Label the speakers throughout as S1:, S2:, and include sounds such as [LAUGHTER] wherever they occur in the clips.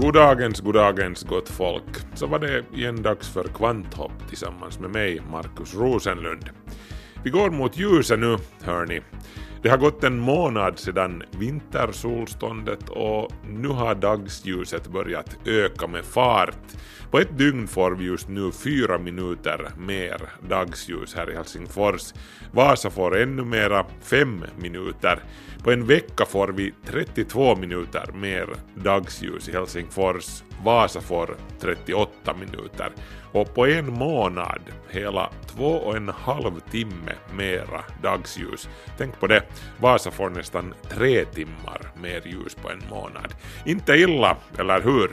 S1: Goddagens, goddagens gott folk. Så var det igen dags för Kvanthopp tillsammans med mig, Markus Rosenlund. Vi går mot ljuset nu, hörni. Det har gått en månad sedan vintersolståndet och nu har dagsljuset börjat öka med fart. På ett dygn får vi just nu fyra minuter mer dagsljus här i Helsingfors. Vasa får ännu mera, fem minuter. På en vecka får vi 32 minuter mer dagsljus i Helsingfors. Vasa får 38 minuter. Och på en månad hela två och en halv timme mera dagsljus. Tänk på det, Vasa får nästan tre timmar mer ljus på en månad. Inte illa, eller hur?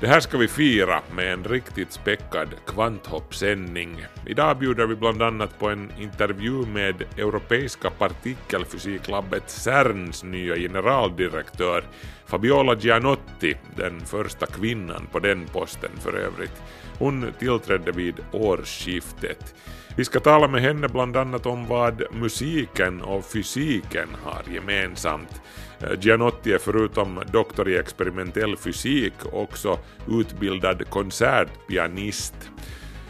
S1: Det här ska vi fira med en riktigt späckad kvanthoppsändning. Idag bjuder vi bland annat på en intervju med Europeiska partikelfysiklabbet CERNs nya generaldirektör Fabiola Gianotti, den första kvinnan på den posten för övrigt. Hon tillträdde vid årsskiftet. Vi ska tala med henne bland annat om vad musiken och fysiken har gemensamt. Eh, Gianotti är förutom doktor i experimentell fysik också utbildad konsertpianist.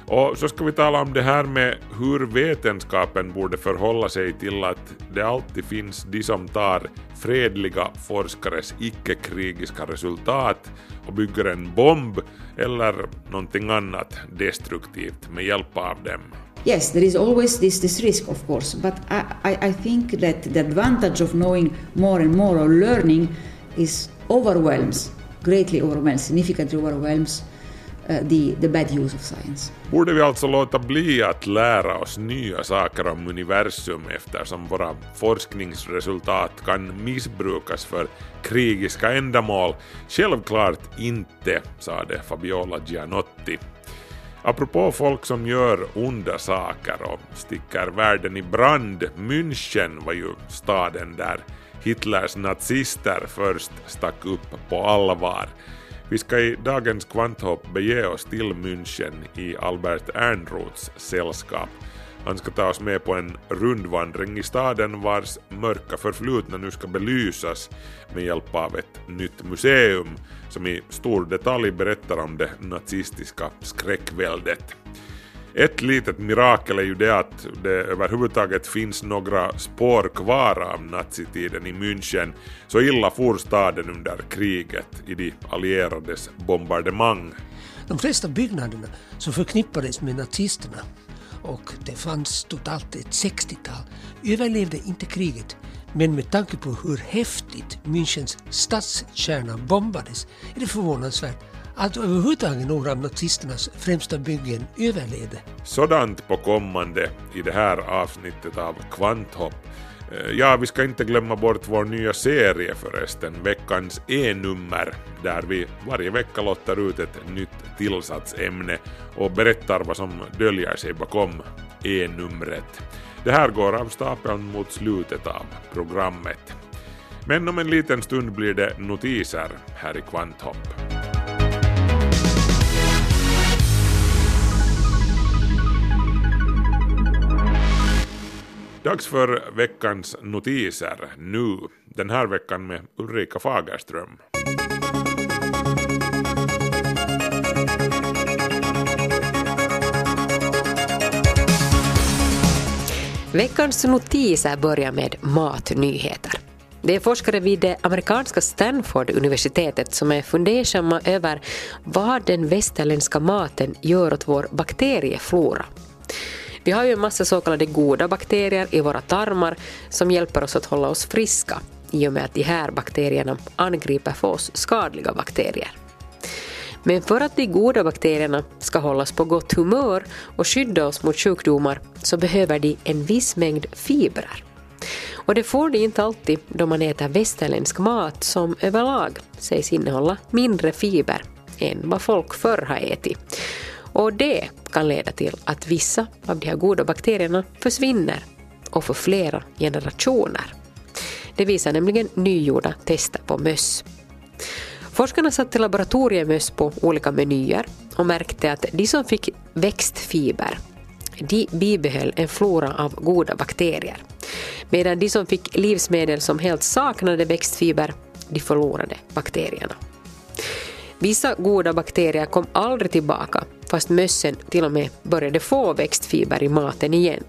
S1: Och så ska vi tala om det här med hur vetenskapen borde förhålla sig till att det alltid finns de som tar fredliga forskares icke-krigiska resultat och bygger en bomb eller någonting annat destruktivt med hjälp av dem.
S2: Yes, there is always this, this risk, of course, but I, I, I think that the advantage of knowing more and more or learning is overwhelms, greatly overwhelms, significantly overwhelms uh, Eh, the, the bad use of science.
S1: Borde vi alltså låta bli att lära oss nya saker om universum eftersom våra forskningsresultat kan missbrukas för krigiska ändamål? Självklart inte, sade Fabiola Gianotti. Apropå folk som gör onda saker och sticker världen i brand, München var ju staden där Hitlers nazister först stack upp på allvar. Vi ska i dagens kvanthopp bege oss till München i Albert Ernroths sällskap. Han ska ta oss med på en rundvandring i staden vars mörka förflutna nu ska belysas med hjälp av ett nytt museum som i stor detalj berättar om det nazistiska skräckväldet. Ett litet mirakel är ju det att det överhuvudtaget finns några spår kvar av nazitiden i München. Så illa for staden under kriget i de allierades bombardemang.
S3: De flesta byggnaderna som förknippades med nazisterna och det fanns totalt ett 60-tal överlevde inte kriget men med tanke på hur häftigt Münchens stadskärna bombades är det förvånansvärt att överhuvudtaget några av nazisternas främsta byggen överlevde.
S1: Sådant på kommande i det här avsnittet av Kvanthopp. Eh, ja, vi ska inte glömma bort vår nya serie förresten, veckans E-nummer, där vi varje vecka lottar ut ett nytt tillsatsämne och berättar vad som döljer sig bakom E-numret. Det här går av stapeln mot slutet av programmet. Men om en liten stund blir det notiser här i Kvanthopp. Dags för veckans notiser nu. Den här veckan med Ulrika Fagerström.
S4: Veckans notiser börjar med matnyheter. Det är forskare vid det amerikanska Stanford-universitetet som är fundersamma över vad den västerländska maten gör åt vår bakterieflora. Vi har ju en massa så kallade goda bakterier i våra tarmar som hjälper oss att hålla oss friska i och med att de här bakterierna angriper för oss skadliga bakterier. Men för att de goda bakterierna ska hållas på gott humör och skydda oss mot sjukdomar så behöver de en viss mängd fibrer. Och det får de inte alltid då man äter västerländsk mat som överlag sägs innehålla mindre fiber än vad folk förr har ätit. Och det kan leda till att vissa av de här goda bakterierna försvinner och för flera generationer. Det visar nämligen nygjorda tester på möss. Forskarna satte laboratoriemöss på olika menyer och märkte att de som fick växtfiber de bibehöll en flora av goda bakterier. Medan de som fick livsmedel som helt saknade växtfiber, de förlorade bakterierna. Vissa goda bakterier kom aldrig tillbaka fast mössen till och med började få växtfiber i maten igen.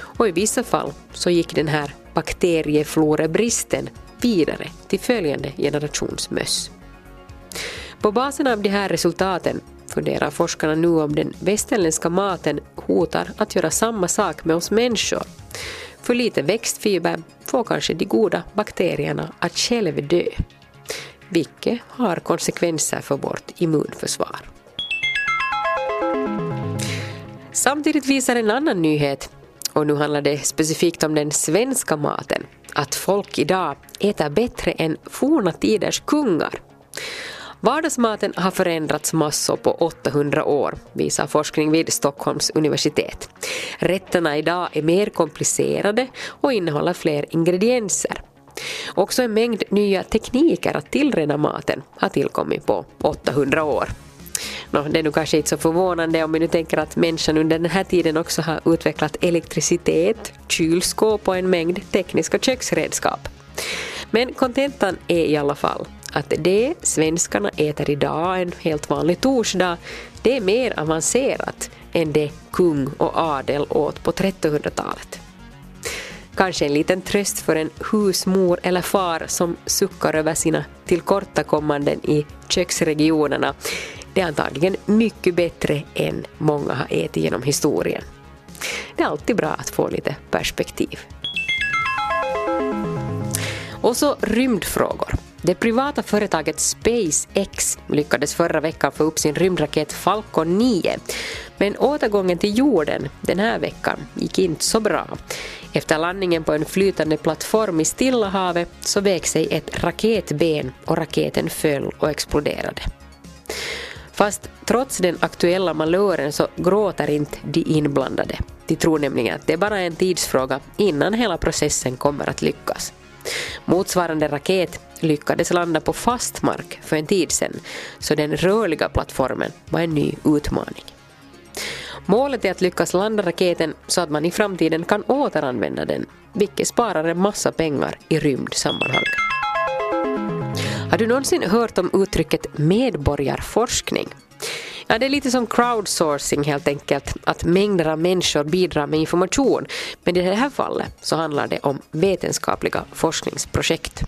S4: Och i vissa fall så gick den här bakterieflorebristen vidare till följande generations möss. På basen av de här resultaten funderar forskarna nu om den västerländska maten hotar att göra samma sak med oss människor. För lite växtfiber får kanske de goda bakterierna att själv dö, vilket har konsekvenser för vårt immunförsvar. Samtidigt visar en annan nyhet, och nu handlar det specifikt om den svenska maten, att folk idag äter bättre än forna tiders kungar. Vardagsmaten har förändrats massor på 800 år, visar forskning vid Stockholms universitet. Rätterna idag är mer komplicerade och innehåller fler ingredienser. Också en mängd nya tekniker att tillreda maten har tillkommit på 800 år. Nå, det är nu kanske inte så förvånande om vi nu tänker att människan under den här tiden också har utvecklat elektricitet, kylskåp och en mängd tekniska köksredskap. Men kontentan är i alla fall att det svenskarna äter idag, en helt vanlig torsdag, det är mer avancerat än det kung och adel åt på 1300-talet. Kanske en liten tröst för en husmor eller far som suckar över sina tillkortakommanden i köksregionerna. Det är antagligen mycket bättre än många har ätit genom historien. Det är alltid bra att få lite perspektiv. Och så rymdfrågor. Det privata företaget SpaceX lyckades förra veckan få upp sin rymdraket Falcon 9. Men återgången till jorden den här veckan gick inte så bra. Efter landningen på en flytande plattform i Stilla havet så vek sig ett raketben och raketen föll och exploderade. Fast trots den aktuella malören så gråter inte de inblandade. De tror nämligen att det är bara en tidsfråga innan hela processen kommer att lyckas. Motsvarande raket lyckades landa på fast mark för en tid sedan, så den rörliga plattformen var en ny utmaning. Målet är att lyckas landa raketen så att man i framtiden kan återanvända den, vilket sparar en massa pengar i rymdsammanhang. Har du någonsin hört om uttrycket medborgarforskning? Ja, det är lite som crowdsourcing helt enkelt, att mängder av människor bidrar med information. Men i det här fallet så handlar det om vetenskapliga forskningsprojekt.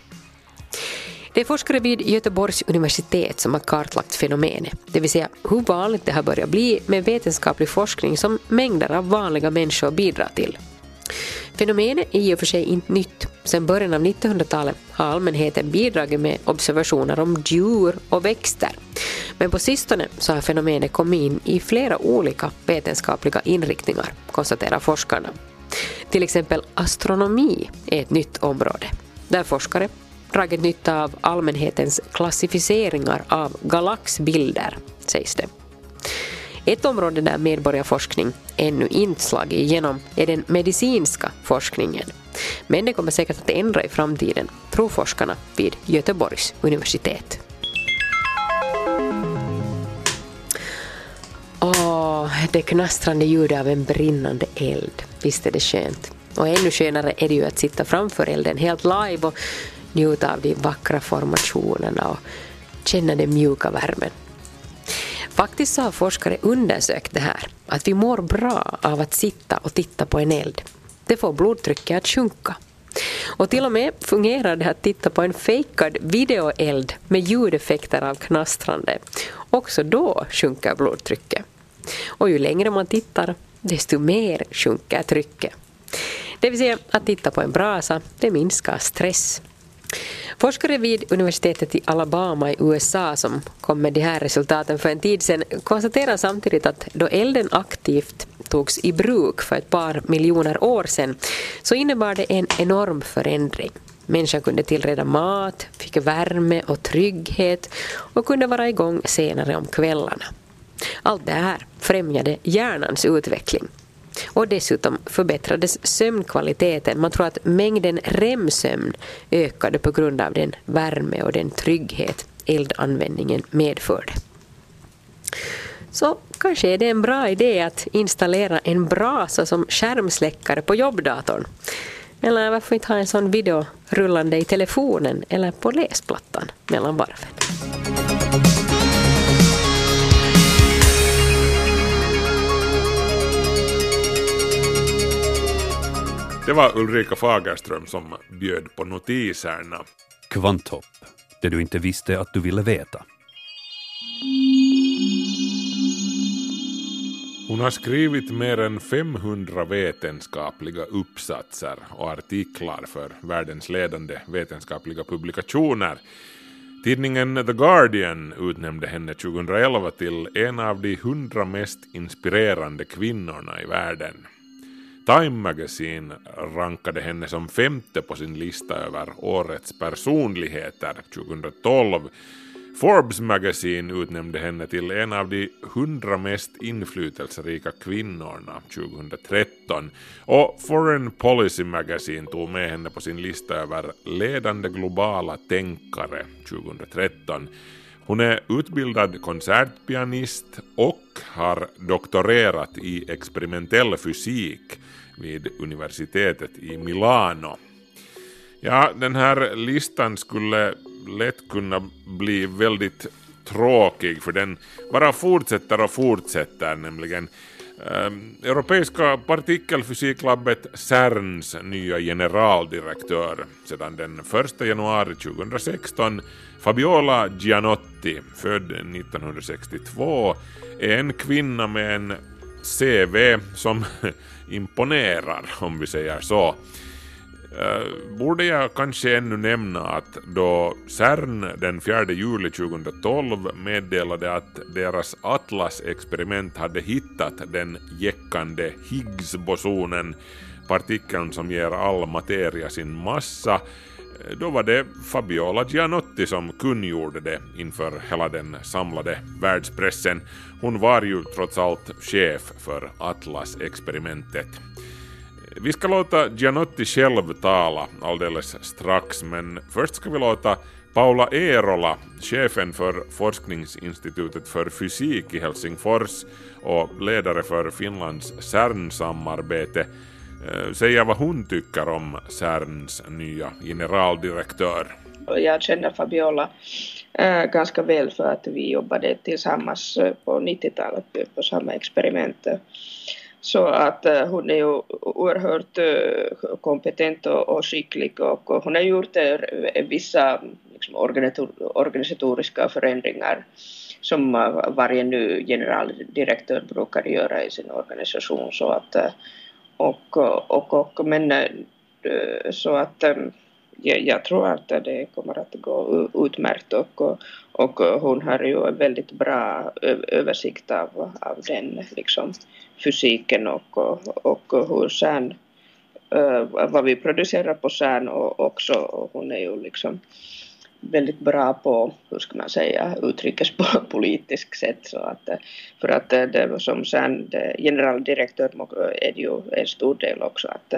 S4: Det är forskare vid Göteborgs universitet som har kartlagt fenomenet, det vill säga hur vanligt det har börjat bli med vetenskaplig forskning som mängder av vanliga människor bidrar till. Fenomenet är i och för sig inte nytt. Sedan början av 1900-talet har allmänheten bidragit med observationer om djur och växter. Men på sistone så har fenomenet kommit in i flera olika vetenskapliga inriktningar, konstaterar forskarna. Till exempel astronomi är ett nytt område, där forskare dragit nytta av allmänhetens klassificeringar av galaxbilder, sägs det. Ett område där medborgarforskning ännu inte slagit igenom är den medicinska forskningen. Men det kommer säkert att ändra i framtiden, tror forskarna vid Göteborgs universitet. Åh, det knastrande ljudet av en brinnande eld. Visst är det skönt. Och ännu skönare är det ju att sitta framför elden helt live och njuta av de vackra formationerna och känna den mjuka värmen. Faktiskt så har forskare undersökt det här, att vi mår bra av att sitta och titta på en eld. Det får blodtrycket att sjunka. Och till och med fungerar det att titta på en fejkad videoeld med ljudeffekter av knastrande. Också då sjunker blodtrycket. Och ju längre man tittar, desto mer sjunker trycket. Det vill säga att titta på en brasa, det minskar stress. Forskare vid universitetet i Alabama i USA som kom med de här resultaten för en tid sedan konstaterar samtidigt att då elden aktivt togs i bruk för ett par miljoner år sedan så innebar det en enorm förändring. Människan kunde tillreda mat, fick värme och trygghet och kunde vara igång senare om kvällarna. Allt det här främjade hjärnans utveckling. Och dessutom förbättrades sömnkvaliteten. Man tror att mängden REM-sömn ökade på grund av den värme och den trygghet eldanvändningen medförde. Så kanske är det en bra idé att installera en brasa som skärmsläckare på jobbdatorn. Eller varför inte ha en sån video rullande i telefonen eller på läsplattan mellan varven.
S1: Det var Ulrika Fagerström som bjöd på notiserna.
S5: Kvanthopp, det du inte visste att du ville veta.
S1: Hon har skrivit mer än 500 vetenskapliga uppsatser och artiklar för världens ledande vetenskapliga publikationer. Tidningen The Guardian utnämnde henne 2011 till en av de 100 mest inspirerande kvinnorna i världen. Time Magazine rankade henne som femte på sin lista över årets personligheter 2012. Forbes Magazine utnämnde henne till en av de 100 mest inflytelserika kvinnorna 2013 och Foreign Policy Magazine tog med henne på sin lista över ledande globala tänkare 2013. Hon är utbildad konsertpianist och har doktorerat i experimentell fysik vid universitetet i Milano. Ja, den här listan skulle lätt kunna bli väldigt tråkig för den bara fortsätter och fortsätter nämligen. Ehm, Europeiska partikelfysiklabbet CERNs nya generaldirektör sedan den 1 januari 2016, Fabiola Gianotti, född 1962, är en kvinna med en CV som [LAUGHS] imponerar, om vi säger så. Eh, borde jag kanske ännu nämna att då CERN den 4 juli 2012 meddelade att deras Atlas-experiment hade hittat den jäckande Higgs-bosonen, partikeln som ger all materia sin massa, eh, då var det Fabiola Gianotti som kungjorde det inför hela den samlade världspressen. Hon var ju trots allt chef för Atlas-experimentet. Vi ska låta Gianotti själv tala alldeles strax, men först ska vi låta Paula Eerola, chefen för forskningsinstitutet för fysik i Helsingfors och ledare för Finlands CERN-samarbete, eh, säga vad hon tycker om CERNs nya generaldirektör.
S6: Jag känner Fabiola eh, ganska väl för att vi jobbade tillsammans eh, på 90-talet på samma experiment. Så att eh, hon är ju oerhört eh, kompetent och, skicklig och hon har gjort eh, vissa liksom, organisatoriska förändringar som varje ny generaldirektör brukar göra i sin organisation. Så att, och, och, och, men så att jag, jag tror att det kommer att gå utmärkt och, och hon har ju en väldigt bra översikt av, av den liksom, fysiken och, och, och hur CERN, vad vi producerar på CERN och också och hon är ju liksom väldigt bra på, hur ska man säga, utrikespolitiskt [LAUGHS] sätt. Så att, eh, för att eh, det som sen generaldirektör eh, är det ju en stor del också att,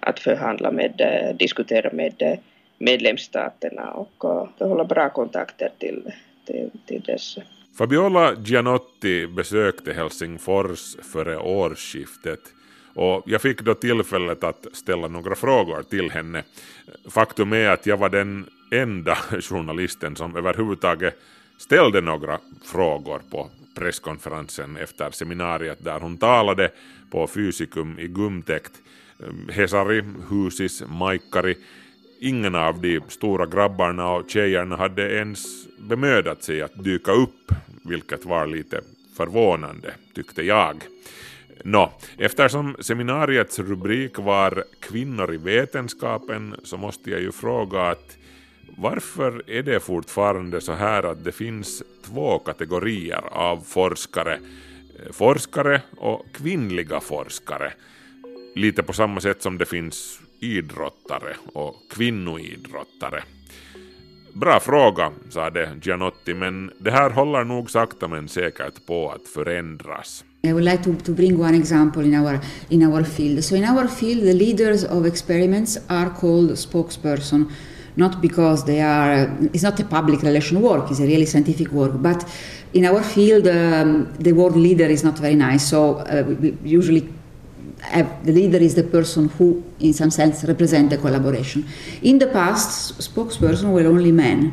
S6: att förhandla med, diskutera med medlemsstaterna och, och hålla bra kontakter till, till, till dess.
S1: Fabiola Gianotti besökte Helsingfors före årsskiftet och jag fick då tillfället att ställa några frågor till henne. Faktum är att jag var den enda [LAUGHS] journalisten som överhuvudtaget ställde några frågor på presskonferensen efter seminariet där hon talade på Fysikum i Gumtäkt. Ehm, Hesari, Husis, Maikkari, ingen av de stora grabbarna och tjejerna hade ens bemödat sig att dyka upp, vilket var lite förvånande, tyckte jag. Nå, eftersom seminariets rubrik var Kvinnor i vetenskapen så måste jag ju fråga att varför är det fortfarande så här att det finns två kategorier av forskare? Eh, forskare och kvinnliga forskare. Lite på samma sätt som det finns idrottare och kvinnoidrottare. Bra fråga, sade Gianotti, men det här håller nog sakta men säkert på att förändras.
S2: I would like to, to bring one example in our in our field. So in our field, the leaders of experiments are called spokesperson, not because they are. It's not a public relation work; it's a really scientific work. But in our field, um, the word leader is not very nice. So uh, we usually have, the leader is the person who, in some sense, represent the collaboration. In the past, spokesperson were only men,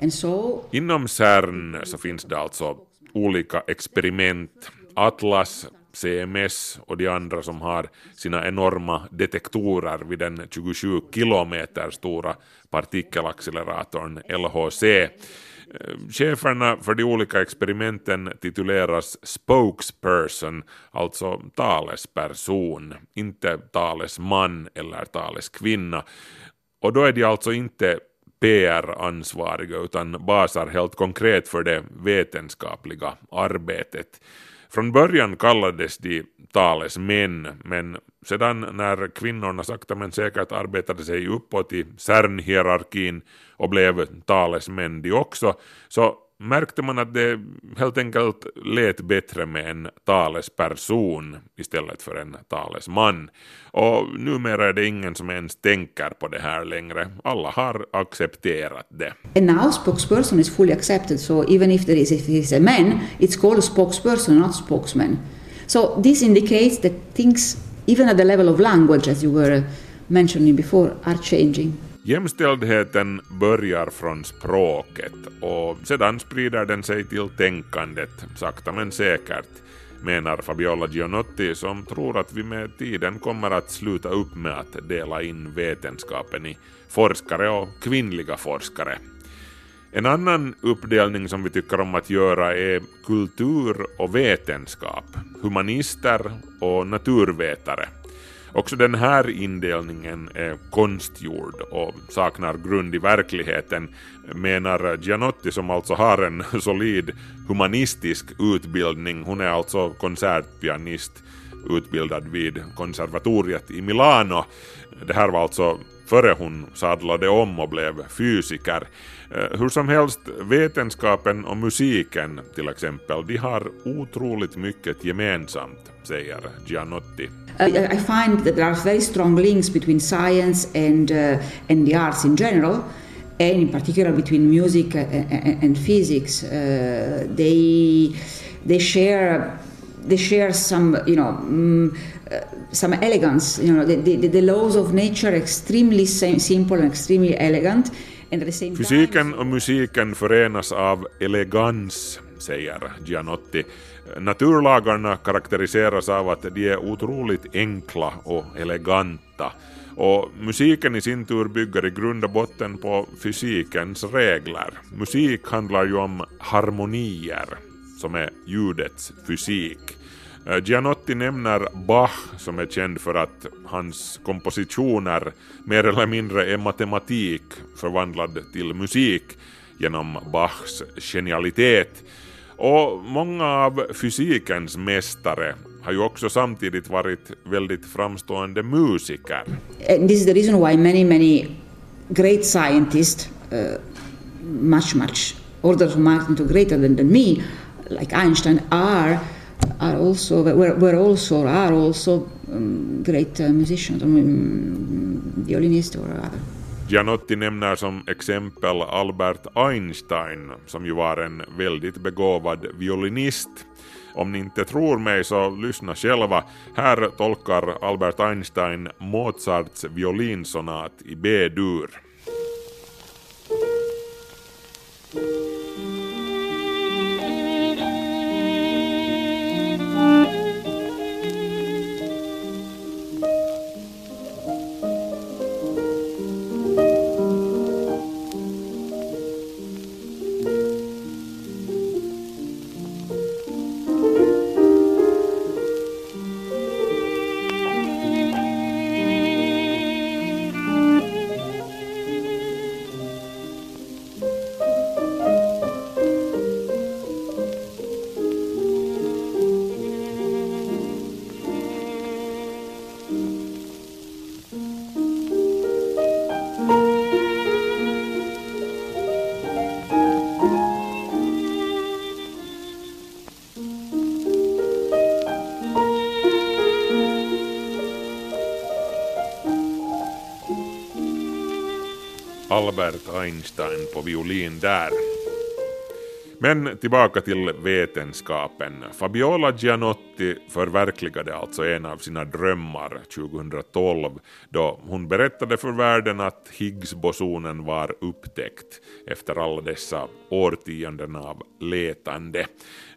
S2: and so
S1: Inom CERN så finns det alltså olika experiment. Atlas, CMS och de andra som har sina enorma detektorer vid den 27 kilometer stora partikelacceleratorn LHC. Eh, cheferna för de olika experimenten tituleras spokesperson, alltså talesperson, inte talesman eller taleskvinna. Och då är de alltså inte PR-ansvariga utan basar helt konkret för det vetenskapliga arbetet. Från början kallades de talesmän, men sedan när kvinnorna sakta men säkert arbetade sig uppåt i CERN-hierarkin och blev talesmän de också, så märkte man att det helt enkelt lät bättre med en talesperson istället för en talesman. Och numera är det ingen som ens tänker på det här längre. Alla har accepterat det.
S2: And now spokesperson is fully accepted. So even if there is if it is a man, it's called a spokesperson, not spokesman. So this indicates that things, even at the level of language, as you were mentioning before, are changing.
S1: Jämställdheten börjar från språket och sedan sprider den sig till tänkandet, sakta men säkert, menar Fabiola Gianotti som tror att vi med tiden kommer att sluta upp med att dela in vetenskapen i forskare och kvinnliga forskare. En annan uppdelning som vi tycker om att göra är kultur och vetenskap, humanister och naturvetare. Också den här indelningen är konstgjord och saknar grund i verkligheten, menar Gianotti som alltså har en [LAUGHS] solid humanistisk utbildning. Hon är alltså konsertpianist utbildad vid konservatoriet i Milano. Det här var alltså före hon sadlade om och blev fysiker. Eh, hur som helst, vetenskapen och musiken till exempel, de har otroligt mycket gemensamt, säger Gianotti.
S2: I, find that there are very strong links between science and uh, and the arts in general, and in particular between music and, and physics. Uh, they they share they share some you know mm, uh, some elegance. You know the, the, the laws of nature are extremely sim- simple and extremely elegant, and at the same
S1: Fysiken och musiken förenas av elegans, säger Gianotti. Naturlagarna karaktäriseras av att de är otroligt enkla och eleganta. Och musiken i sin tur bygger i grund och botten på fysikens regler. Musik handlar ju om harmonier, som är ljudets fysik. Eh, Gianotti nämner Bach som är känd för att hans kompositioner mer eller mindre är matematik förvandlad till musik genom Bachs genialitet. Och många av fysikens mästare har ju också samtidigt varit väldigt framstående musiker.
S2: and this is the reason why many many great scientists uh, much much orders of magnitude greater than, than me like einstein are are also were, were also are also um, great uh, musicians um, violinists or other
S1: Gianotti nämner som exempel Albert Einstein som ju var en väldigt begåvad violinist. Om ni inte tror mig så lyssna själva. Här tolkar Albert Einstein Mozarts violinsonat i B-dur. Albert Einstein på violin där. Men tillbaka till vetenskapen. Fabiola Gianotti förverkligade alltså en av sina drömmar 2012 då hon berättade för världen att Higgsbosonen var upptäckt efter alla dessa årtionden av letande.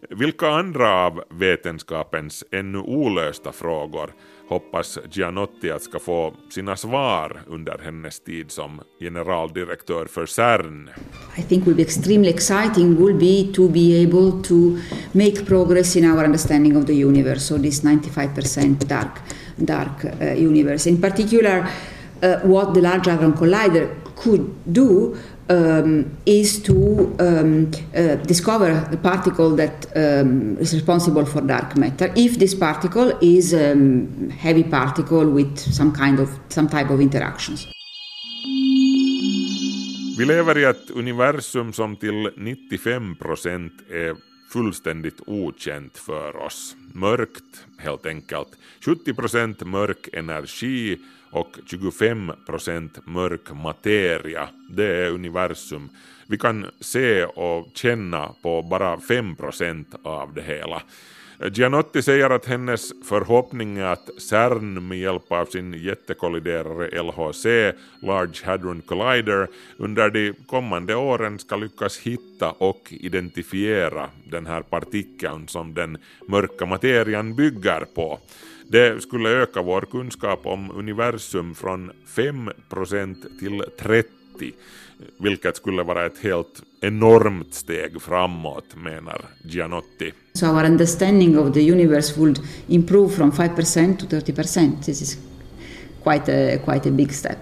S1: Vilka andra av vetenskapens ännu olösta frågor hoppas Gianotti att ska få sina svar under hennes tid som generaldirektör för CERN.
S2: I think will be extremely exciting will be to be able to make progress in our understanding of the universe, so this 95% dark, dark uh, universe. In particular, uh, what the Large Hadron Collider could do um, is to um, uh, discover the particle that um, is responsible for dark matter. If this particle is a um, heavy particle with some kind of some type of interactions.
S1: Vi lever i ett universum som till 95 procent är fullständigt okänt för oss. Mörkt, helt enkelt. 70 procent mörk energi och 25 procent mörk materia. Det är universum. Vi kan se och känna på bara 5 procent av det hela. Gianotti säger att hennes förhoppning är att CERN med hjälp av sin jättekolliderare LHC, Large Hadron Collider, under de kommande åren ska lyckas hitta och identifiera den här partikeln som den mörka materian bygger på. Det skulle öka vår kunskap om universum från 5% till 30 vilket skulle vara ett helt enormt steg framåt, menar Gianotti.
S2: So our understanding of the universe would improve from 5% to 30%. This is quite a, quite a big step.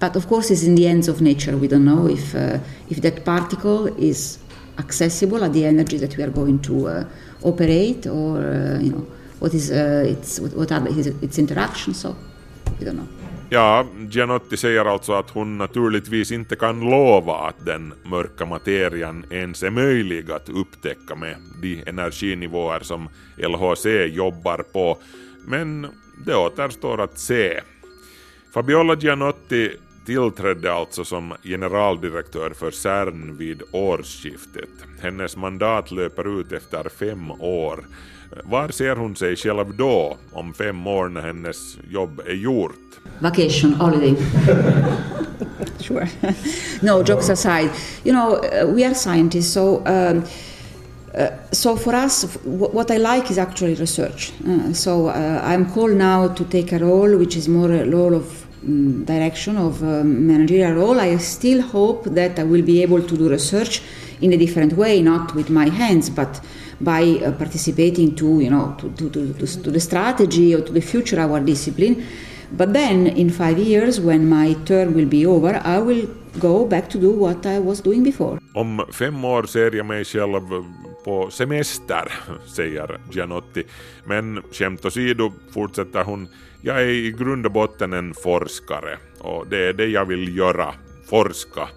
S2: But of course, it's in the hands of nature. We don't know if, uh, if that particle is accessible at the energy that we are going to uh, operate or, uh, you know, what is uh, its, what are his, its interactions. So we don't know.
S1: Ja, Gianotti säger alltså att hon naturligtvis inte kan lova att den mörka materian ens är möjlig att upptäcka med de energinivåer som LHC jobbar på, men det återstår att se. Fabiola Gianotti tillträdde alltså som generaldirektör för CERN vid årsskiftet. Hennes mandat löper ut efter fem år. Var ser hon sig själv då, om fem år när hennes jobb är gjort?
S2: Vacation, holiday. [LAUGHS] sure. no, jokes aside, you know, uh, we are scientists, so. Um, uh, so for us, what I like is actually research. Uh, so uh, I'm called now to take a role which is more a role of um, direction, of um, managerial role. I still hope that I will be able to do research in a different way, not with my hands, but by uh, participating to, you know, to, to, to, to, to the strategy or to the future of our discipline. But then, in five years, when my term will be over, I will go back to do what I was doing before.
S1: Om fem år ser jag mig själv uh, på semester, [LAUGHS] säger Gianotti. Men skämt åsido fortsätter hon, jag är i grund och botten en forskare och det är det jag vill göra, forska.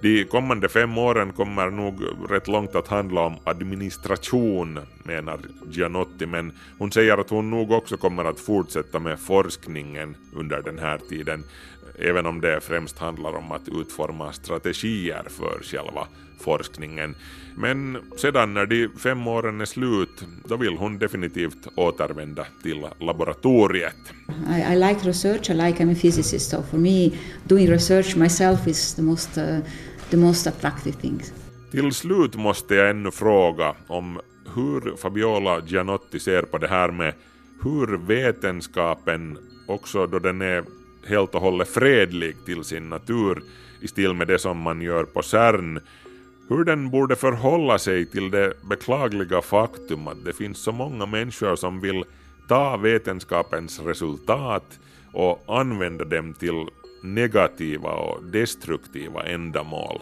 S1: De kommande fem åren kommer nog rätt långt att handla om administration, menar Gianotti, men hon säger att hon nog också kommer att fortsätta med forskningen under den här tiden, även om det främst handlar om att utforma strategier för själva forskningen. Men sedan när de fem åren är slut, då vill hon definitivt återvända till laboratoriet.
S2: I, I like research. I like. I'm a physicist, so for me, doing research myself is the most uh, the most attractive things.
S1: Till slut måste jag ännu fråga om hur Fabiola Gianotti ser på det här med hur vetenskapen, också då den är helt och hållet fredlig till sin natur i stil med det som man gör på CERN, hur den borde förhålla sig till det beklagliga faktum att det finns så många människor som vill ta vetenskapens resultat och använda dem till negativa och destruktiva ändamål.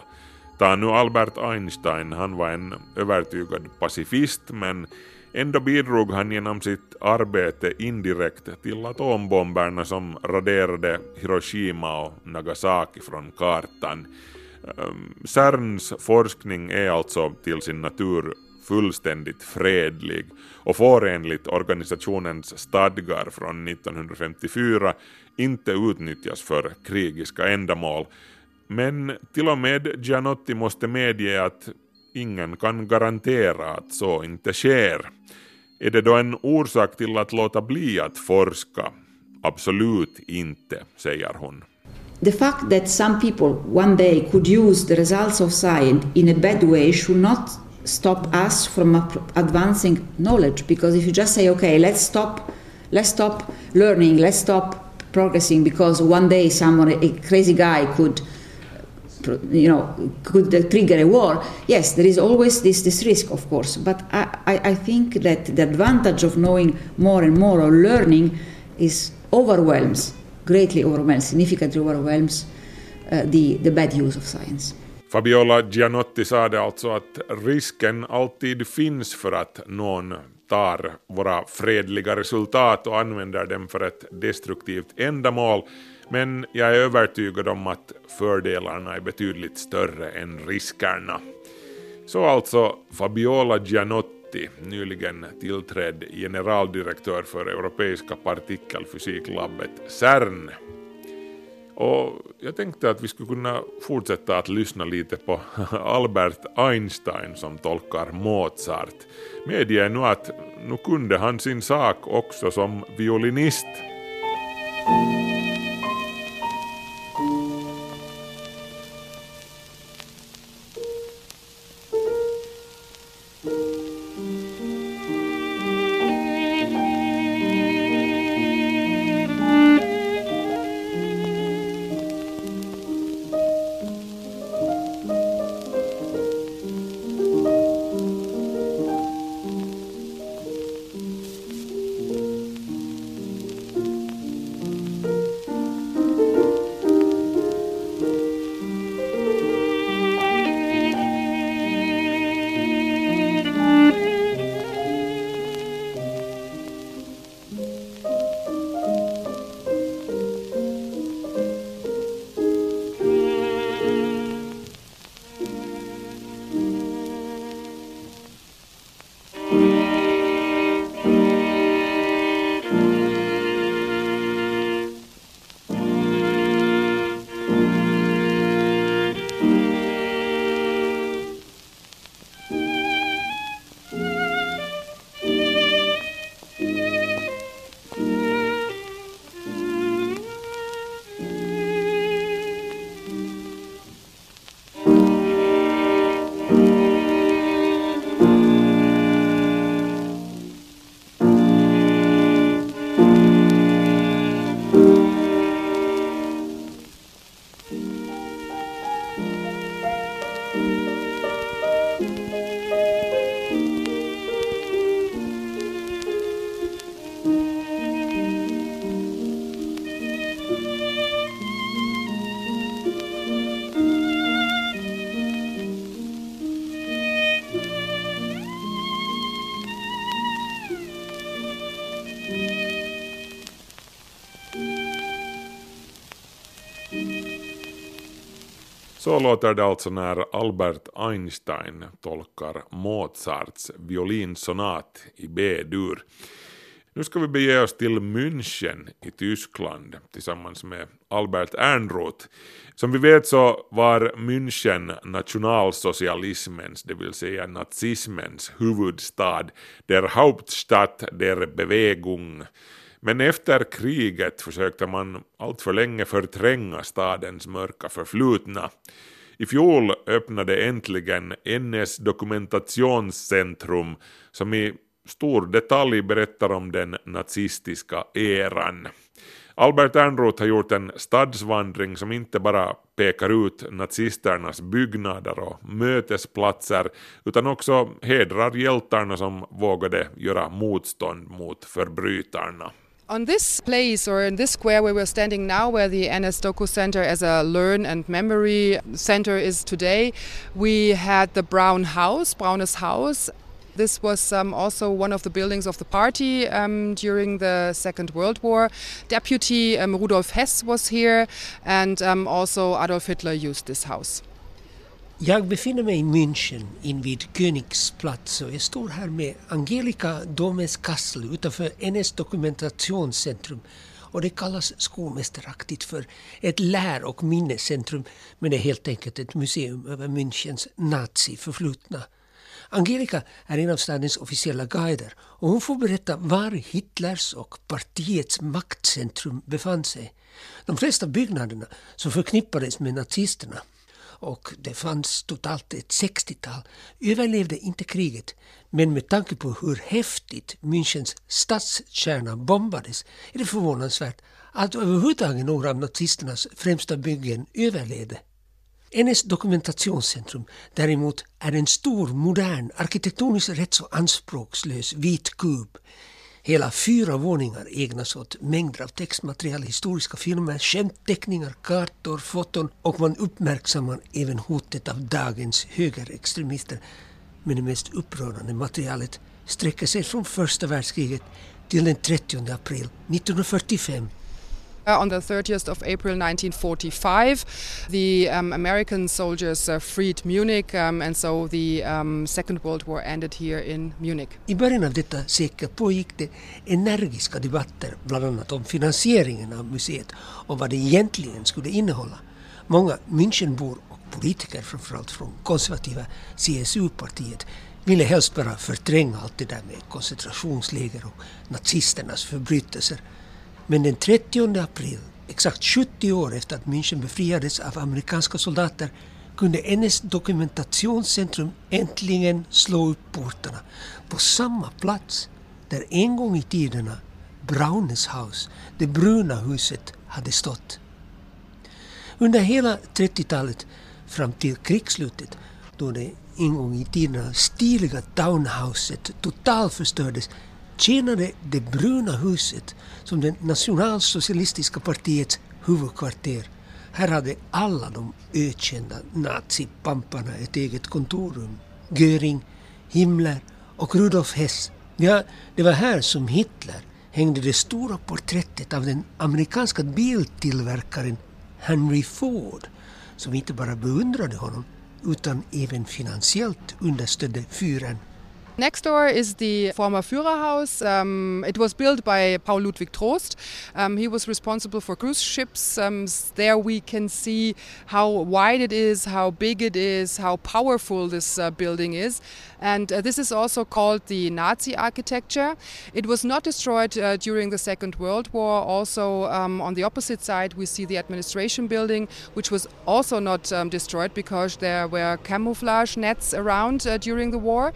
S1: Ta nu Albert Einstein, han var en övertygad pacifist men ändå bidrog han genom sitt arbete indirekt till atombomberna som raderade Hiroshima och Nagasaki från kartan. Ehm, CERNs forskning är alltså till sin natur fullständigt fredlig och får enligt organisationens stadgar från 1954 inte utnyttjas för krigiska ändamål. Men till och med Gianotti måste medge att ingen kan garantera att så inte sker. Är det då en orsak till att låta bli att forska? Absolut inte, säger hon.
S2: The fact that some people one day could use the results of science in a bad way should not stop us from advancing knowledge because if you just say okay let's stop let's stop learning let's stop progressing because one day someone a crazy guy could you know could trigger a war. Yes there is always this this risk of course but I, I, I think that the advantage of knowing more and more or learning is overwhelms greatly overwhelms significantly overwhelms uh, the, the bad use of science.
S1: Fabiola Gianotti sa det alltså att risken alltid finns för att någon tar våra fredliga resultat och använder dem för ett destruktivt ändamål. Men jag är övertygad om att fördelarna är betydligt större än riskerna. Så alltså Fabiola Gianotti, nyligen tillträdd generaldirektör för Europeiska partikelfysiklabbet CERN. Och jag tänkte att vi skulle kunna fortsätta att lyssna lite på [LAUGHS] Albert Einstein som tolkar Mozart. Medger nu att nu kunde han sin sak också som violinist. Så låter det alltså när Albert Einstein tolkar Mozarts violinsonat i B-dur. Nu ska vi bege oss till München i Tyskland tillsammans med Albert Ernroth. Som vi vet så var München nationalsocialismens, det vill säga nazismens huvudstad, der Hauptstadt der Bewegung. Men efter kriget försökte man alltför länge förtränga stadens mörka förflutna. I fjol öppnade äntligen NS dokumentationscentrum som i stor detalj berättar om den nazistiska eran. Albert Ernroth har gjort en stadsvandring som inte bara pekar ut nazisternas byggnader och mötesplatser utan också hedrar hjältarna som vågade göra motstånd mot förbrytarna.
S7: On this place or in this square where we're standing now, where the NS Doku Center as a learn and memory center is today, we had the Brown House, Braunes House. This was um, also one of the buildings of the party um, during the Second World War. Deputy um, Rudolf Hess was here, and um, also Adolf Hitler used this house.
S3: Jag befinner mig i München invid Königsplatz och jag står här med Angelica Domes Kassel utanför NS dokumentationscentrum. och det kallas skolmästaraktigt för ett lär och minnescentrum men det är helt enkelt ett museum över Münchens naziförflutna. Angelica är en av stadens officiella guider och hon får berätta var Hitlers och partiets maktcentrum befann sig. De flesta byggnaderna som förknippades med nazisterna och det fanns totalt ett 60-tal, överlevde inte kriget. Men med tanke på hur häftigt Münchens stadskärna bombades är det förvånansvärt att överhuvudtaget några av nazisternas främsta byggen överlevde. NS dokumentationscentrum däremot är en stor, modern, arkitektoniskt rätt så anspråkslös vit kub Hela fyra våningar ägnas åt mängder av textmaterial, historiska filmer, skämtteckningar, kartor, foton och man uppmärksammar även hotet av dagens högerextremister. Men det mest upprörande materialet sträcker sig från första världskriget till den 30 april 1945
S7: on the 30th of April 1945, the um, American soldiers uh, freed Munich, um, and so the um, Second World War ended here in Munich.
S3: I början av detta sekel pågick det energiska debatter, bland annat om finansieringen av museet och vad det egentligen skulle innehålla. Många Münchenbor och politiker, framförallt från konservativa CSU-partiet, ville helst bara förtränga allt det där med koncentrationsläger och nazisternas förbrytelser. Men den 30 april, exakt 70 år efter att München befriades av amerikanska soldater, kunde NS dokumentationscentrum äntligen slå upp portarna på samma plats där en gång i tiderna Braunes Haus, det bruna huset, hade stått. Under hela 30-talet fram till krigsslutet, då det en gång i tiderna stiliga townhouset totalförstördes, tjänade det bruna huset som det nationalsocialistiska partiets huvudkvarter. Här hade alla de ökända nazipamparna ett eget kontorrum. Göring, Himmler och Rudolf Hess. Ja, det var här som Hitler hängde det stora porträttet av den amerikanska biltillverkaren Henry Ford som inte bara beundrade honom utan även finansiellt understödde fyren
S7: Next door is the former Führerhaus. Um, it was built by Paul Ludwig Trost. Um, he was responsible for cruise ships. Um, there we can see how wide it is, how big it is, how powerful this uh, building is. And uh, this is also called the Nazi architecture. It was not destroyed uh, during the Second World War. Also, um, on the opposite side, we see the administration building, which was also not um, destroyed because there were camouflage nets around uh, during the war.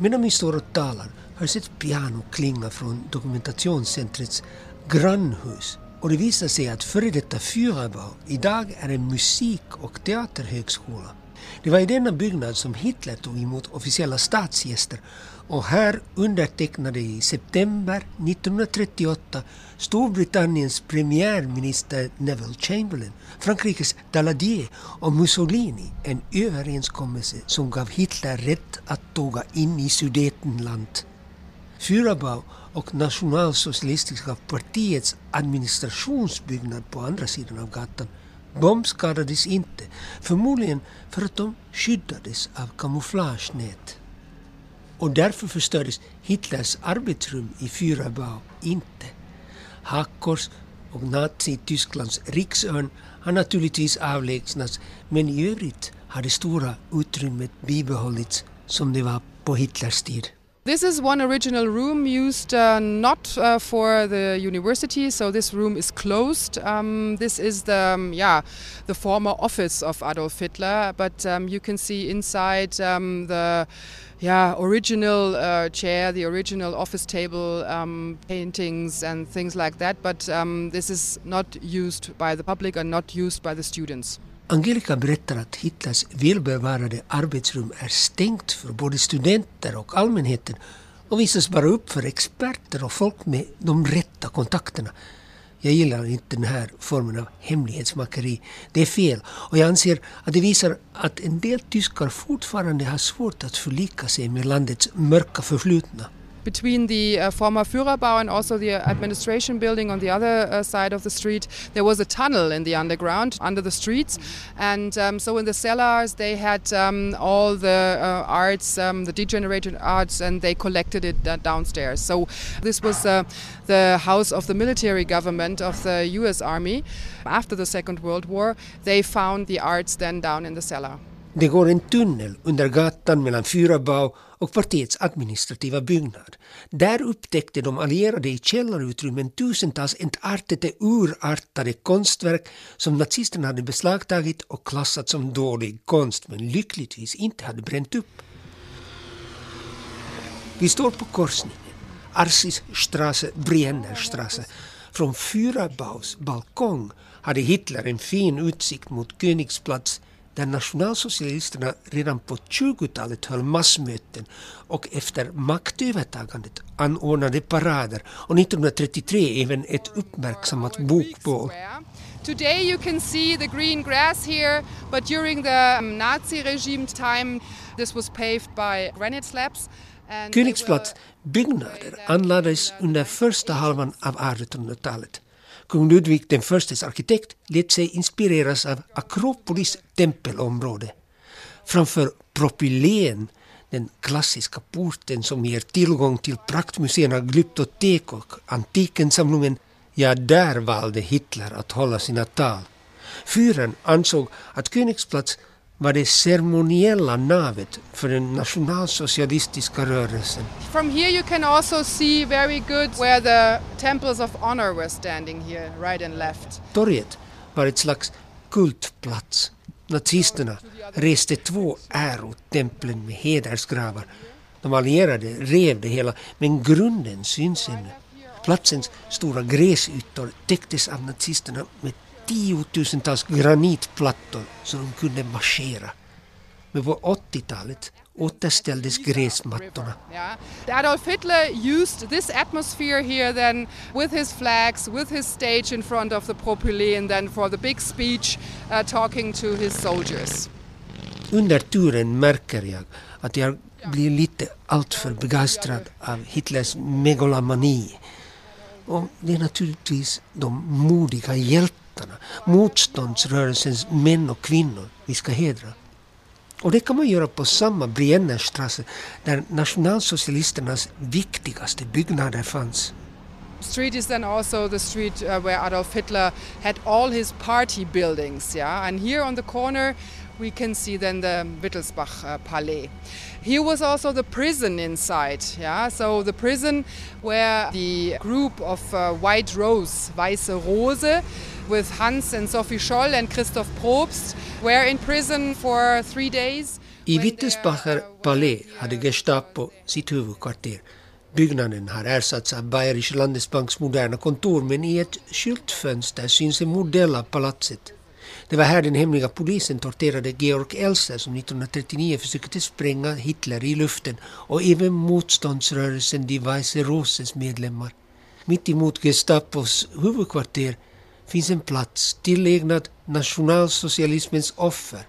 S3: Medan vi står och talar hörs ett piano klinga från dokumentationscentrets grannhus och det visar sig att före detta Führerbau idag är en musik och teaterhögskola. Det var i denna byggnad som Hitler tog emot officiella statsgäster och här undertecknade i september 1938 Storbritanniens premiärminister Neville Chamberlain, Frankrikes Daladier och Mussolini en överenskommelse som gav Hitler rätt att tåga in i Sudetenland. Führerbau och Nationalsocialistiska partiets administrationsbyggnad på andra sidan av gatan bombskadades inte, förmodligen för att de skyddades av kamouflagenät. Och därför förstördes Hitlers arbetsrum i Führerbau inte. Hakkors och Nazi-Tysklands riksörn har naturligtvis avlägsnats men i övrigt har det stora utrymmet bibehållits som det var på Hitlers tid.
S7: This is one original room used uh, not uh, for the university, so this room is closed. Um, this is the um, yeah the former office of Adolf Hitler, but um, you can see inside um, the yeah original uh, chair, the original office table, um, paintings and things like that. But um, this is not used by the public and not used by the students.
S3: Angelica berättar att Hitlers välbevarade arbetsrum är stängt för både studenter och allmänheten och visas bara upp för experter och folk med de rätta kontakterna. Jag gillar inte den här formen av hemlighetsmakeri. Det är fel och jag anser att det visar att en del tyskar fortfarande har svårt att förlika sig med landets mörka förflutna.
S7: Between the uh, former Führerbau and also the administration building on the other uh, side of the street, there was a tunnel in the underground under the streets. And um, so in the cellars, they had um, all the uh, arts, um, the degenerated arts, and they collected it uh, downstairs. So this was uh, the house of the military government of the US Army. After the Second World War, they found the arts then down in the cellar.
S3: Det går en tunnel under gatan mellan Fyrabau och partiets administrativa byggnad. Där upptäckte de allierade i källarutrymmen tusentals entartade urartade konstverk som nazisterna hade beslagtagit och klassat som dålig konst men lyckligtvis inte hade bränt upp. Vi står på korsningen, Arsisstrasse, Briennerstrasse. Från Führabaus balkong hade Hitler en fin utsikt mot Königsplatz där nationalsocialisterna redan på 20-talet höll massmöten och efter maktövertagandet anordnade parader och 1933 även ett uppmärksammat bokbål.
S7: Today you can see the green grass here, but during the um, Nazi regime time this was paved by granite slabs. were-
S3: byggnader anlades under första halvan av 1800-talet. Kung Ludvig den förstes arkitekt lät sig inspireras av Akropolis tempelområde. Framför propylen, den klassiska porten som ger tillgång till praktmuseerna Glyptotek och Antikensamlingen, ja, där valde Hitler att hålla sina tal. Fyren ansåg att Königsplatz var det ceremoniella navet för den nationalsocialistiska rörelsen.
S7: From here you can also see very good where the temples of honor were standing here, right and left.
S3: Torget var ett slags kultplats. Nazisterna reste två ärotemplen med hedersgravar. De allierade rev det hela, men grunden syns ännu. Platsens stora gräsytor täcktes av nazisterna med tiotusentals granitplattor så de kunde marschera. Men på 80-talet återställdes gräsmattorna.
S7: Yeah. Adolf Hitler used this atmosphere here then with his flags, with his stage in front of the propylen then for the big speech uh, talking to his soldiers.
S3: Under turen märker jag att jag blir lite alltför begeistrad av Hitlers megalomani. Och det är naturligtvis de modiga hjältarna, motståndsrörelsens män och kvinnor vi ska hedra. Och det kan man göra på samma Briennerstrasse där nationalsocialisternas viktigaste byggnader fanns.
S7: Street is then also the street uh, where Adolf Hitler had all his party buildings, yeah. And here on the corner, we can see then the Wittelsbach uh, Palais. Here was also the prison inside, yeah. So the prison where the group of uh, White Rose, Weiße Rose, with Hans and Sophie Scholl and Christoph Probst, were in prison for three days.
S3: I Wittelsbacher
S7: uh,
S3: Palais hade Gestapo sitt huvudkvarter. Byggnaden har ersatts av Bayerische Landesbanks moderna kontor men i ett skyltfönster syns en modell av palatset. Det var här den hemliga polisen torterade Georg Elser som 1939 försökte spränga Hitler i luften och även motståndsrörelsen Die Weiße Roses medlemmar. Mitt emot Gestapos huvudkvarter finns en plats tillägnad nationalsocialismens offer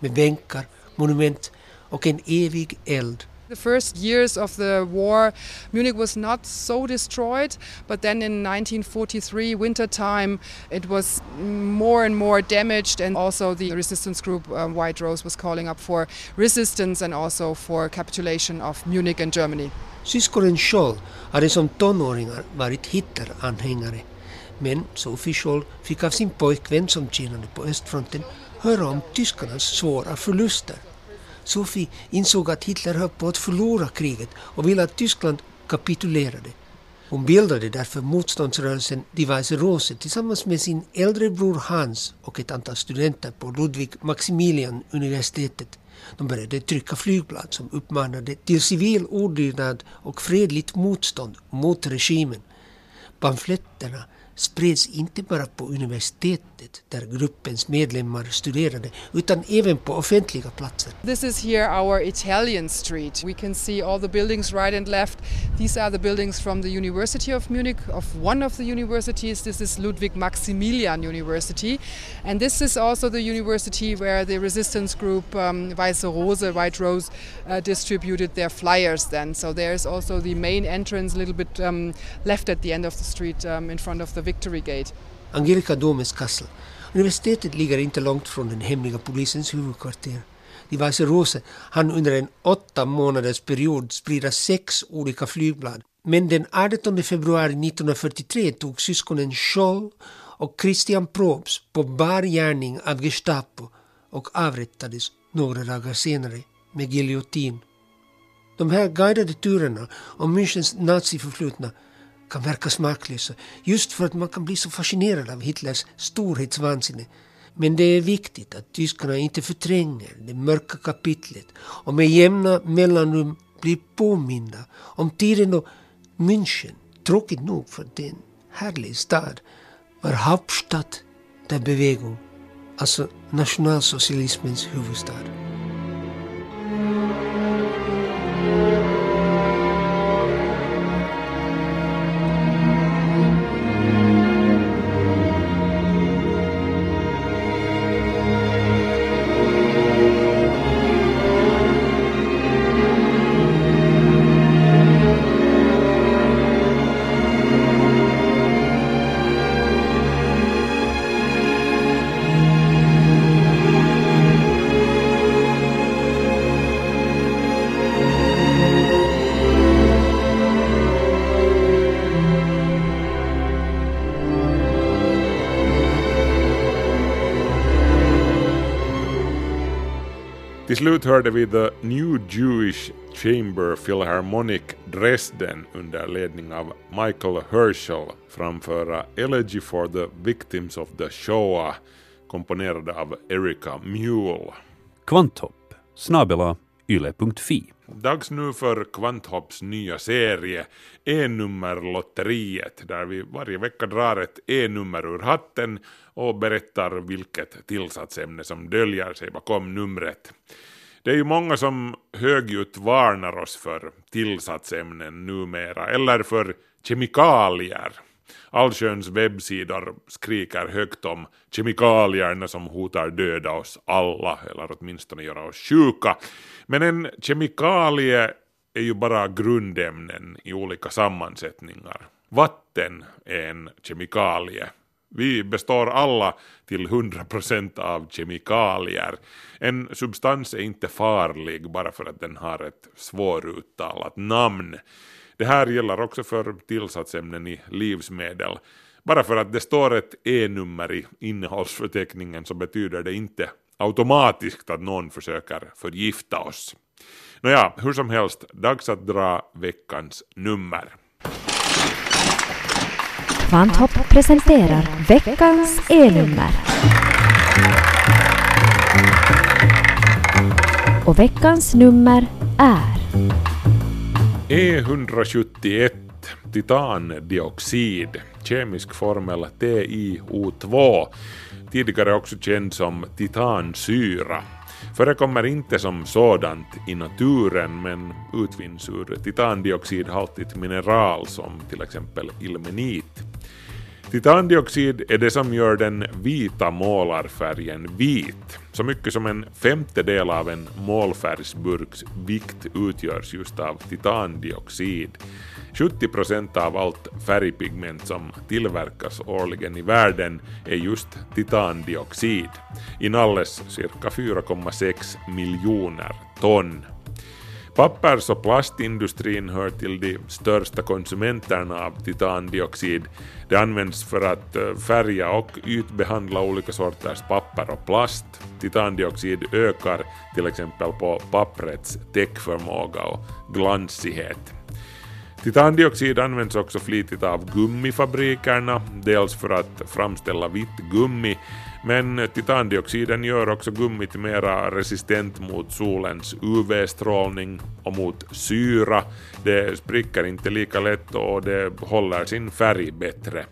S3: med bänkar, monument och en evig eld.
S7: The first years of the war, Munich was not so destroyed, but then in 1943, winter time, it was more and more damaged, and also the resistance group um, White Rose was calling up for resistance and also for capitulation of Munich and Germany.
S3: Syskonen Scholl hade som tonåringar varit Hitler-anhängare. Men Sophie Scholl fick av sin pojkvän som tjänade på östfronten höra om tyskarnas svåra förluster. Sophie insåg att Hitler höll på att förlora kriget och ville att Tyskland kapitulerade. Hon bildade därför motståndsrörelsen Die Weiße Rose tillsammans med sin äldre bror Hans och ett antal studenter på Ludwig Maximilian universitetet. De började trycka flygblad som uppmanade till civil olydnad och fredligt motstånd mot regimen. Pamfletterna spreds inte bara på universitet. Där gruppens medlemmar studerade utan även på offentliga platser.
S7: This is here our Italian street. We can see all the buildings right and left. These are the buildings from the University of Munich, of one of the universities. This is Ludwig Maximilian University. And this is also the university where the resistance group um, Weiße Rose, White Rose, uh, distributed their flyers then. So there's also the main entrance a little bit um, left at the end of the street um, in front of the Victory Gate.
S3: Angelica Domes Kassel. Universitetet ligger inte långt från den hemliga polisens huvudkvarter. De Weiße Rose hann under en åtta månaders period sprida sex olika flygblad. Men den 18 februari 1943 tog syskonen Scholl och Christian Probst på bar gärning av Gestapo och avrättades några dagar senare med giljotin. De här guidade turerna om Münchens naziförflutna kan verka smaklösa just för att man kan bli så fascinerad av Hitlers storhetsvansinne. Men det är viktigt att tyskarna inte förtränger det mörka kapitlet och med jämna mellanrum blir påminda om tiden då München, tråkigt nog för det är en härlig stad, var Hauptstadt der Bewegung, alltså nationalsocialismens huvudstad.
S1: Till slut hörde vi The New Jewish Chamber Philharmonic Dresden under ledning av Michael Herschel framföra Elegy for the Victims of the Shoah komponerade av Erika Mule.
S5: Kvanthopp snabela yle.fi.
S1: Dags nu för Kvanthopps nya serie E-nummerlotteriet där vi varje vecka drar ett E-nummer ur hatten och berättar vilket tillsatsämne som döljer sig bakom numret. Det är ju många som högljutt varnar oss för tillsatsämnen numera, eller för kemikalier. Allsköns webbsidor skriker högt om kemikalierna som hotar döda oss alla, eller åtminstone göra oss sjuka. Men en kemikalie är ju bara grundämnen i olika sammansättningar. Vatten är en kemikalie. Vi består alla till 100% av kemikalier. En substans är inte farlig bara för att den har ett svåruttalat namn. Det här gäller också för tillsatsämnen i livsmedel. Bara för att det står ett E-nummer i innehållsförteckningen så betyder det inte automatiskt att någon försöker förgifta oss. Nåja, hur som helst, dags att dra veckans nummer.
S8: Kvanthopp presenterar veckans E-nummer. Och veckans nummer är
S1: E171 titandioxid, kemisk formel TiO2, tidigare också känd som titansyra. Förekommer inte som sådant i naturen men utvinns ur titandioxidhaltigt mineral som till exempel ilmenit. Titandioxid är det som gör den vita målarfärgen vit. Så mycket som en femtedel av en målfärgsburks vikt utgörs just av titandioxid. 70 procent av allt färgpigment som tillverkas årligen i världen är just titandioxid. Inalles cirka 4,6 miljoner ton. Pappers och plastindustrin hör till de största konsumenterna av titandioxid. Det används för att eh, färga och ytbehandla olika sorters papper och plast. Titandioxid ökar till exempel på papprets täckförmåga och glansighet. Titandioxid används också flitigt av gummifabrikerna, dels för att framställa vitt gummi, men titandioxiden gör också gummit mera resistent mot solens UV-strålning och mot syra. Det spricker inte lika lätt och det håller sin färg bättre.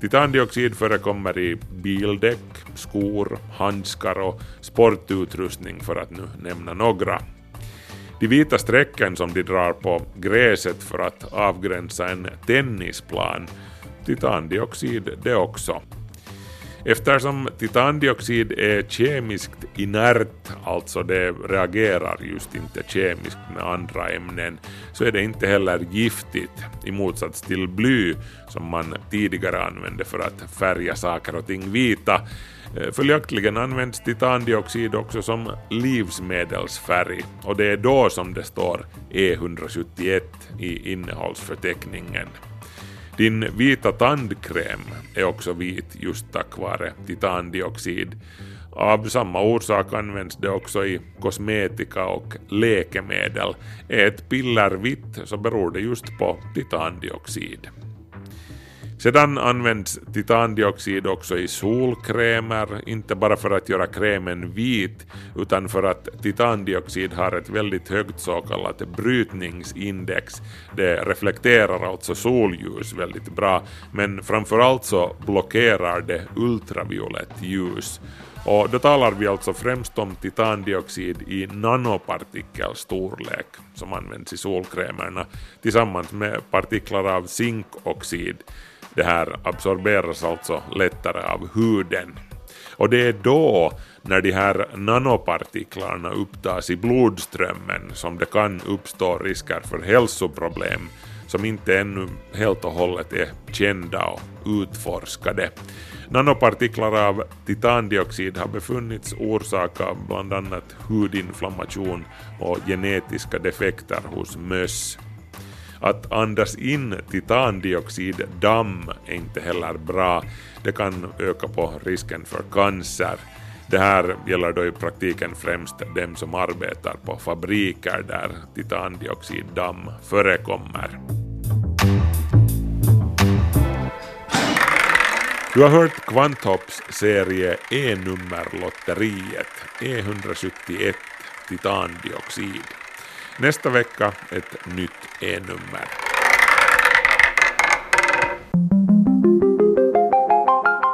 S1: Titandioxid förekommer i bildäck, skor, handskar och sportutrustning för att nu nämna några. De vita strecken som de drar på gräset för att avgränsa en tennisplan, titandioxid det också. Eftersom titandioxid är kemiskt inert, alltså det reagerar just inte kemiskt med andra ämnen, så är det inte heller giftigt i motsats till bly som man tidigare använde för att färga saker och ting vita. Eh, följaktligen används titandioxid också som livsmedelsfärg och det är då som det står E171 i innehållsförteckningen. Din vita tandkräm är också vit just tack vare titandioxid. Av samma orsak används det också i kosmetika och läkemedel. Är ett piller vitt så beror det just på titandioxid. Sedan används titandioxid också i solkrämer, inte bara för att göra krämen vit, utan för att titandioxid har ett väldigt högt så kallat brytningsindex. Det reflekterar alltså solljus väldigt bra, men framförallt så blockerar det ultraviolett ljus. Och då talar vi alltså främst om titandioxid i nanopartikelstorlek som används i solkrämerna tillsammans med partiklar av zinkoxid. Det här absorberas alltså lättare av huden. Och det är då, när de här nanopartiklarna upptas i blodströmmen, som det kan uppstå risker för hälsoproblem som inte ännu helt och hållet är kända och utforskade. Nanopartiklar av titandioxid har befunnits orsaka bland annat hudinflammation och genetiska defekter hos möss. Att andas in titandioxiddamm är inte heller bra. Det kan öka på risken för cancer. Det här gäller då i praktiken främst dem som arbetar på fabriker där titandioxiddamm förekommer. Du har hört Kvanthopps serie E-nummerlotteriet E171 titandioxid. Nästa vecka ett nytt E-nummer.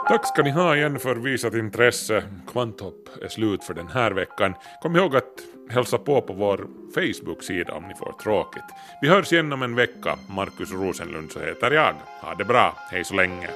S1: Tack ska ni ha igen för visat intresse. Kvanthopp är slut för den här veckan. Kom ihåg att hälsa på på vår Facebook-sida om ni får tråkigt. Vi hörs igen om en vecka. Markus Rosenlund så heter jag. Ha det bra. Hej så länge.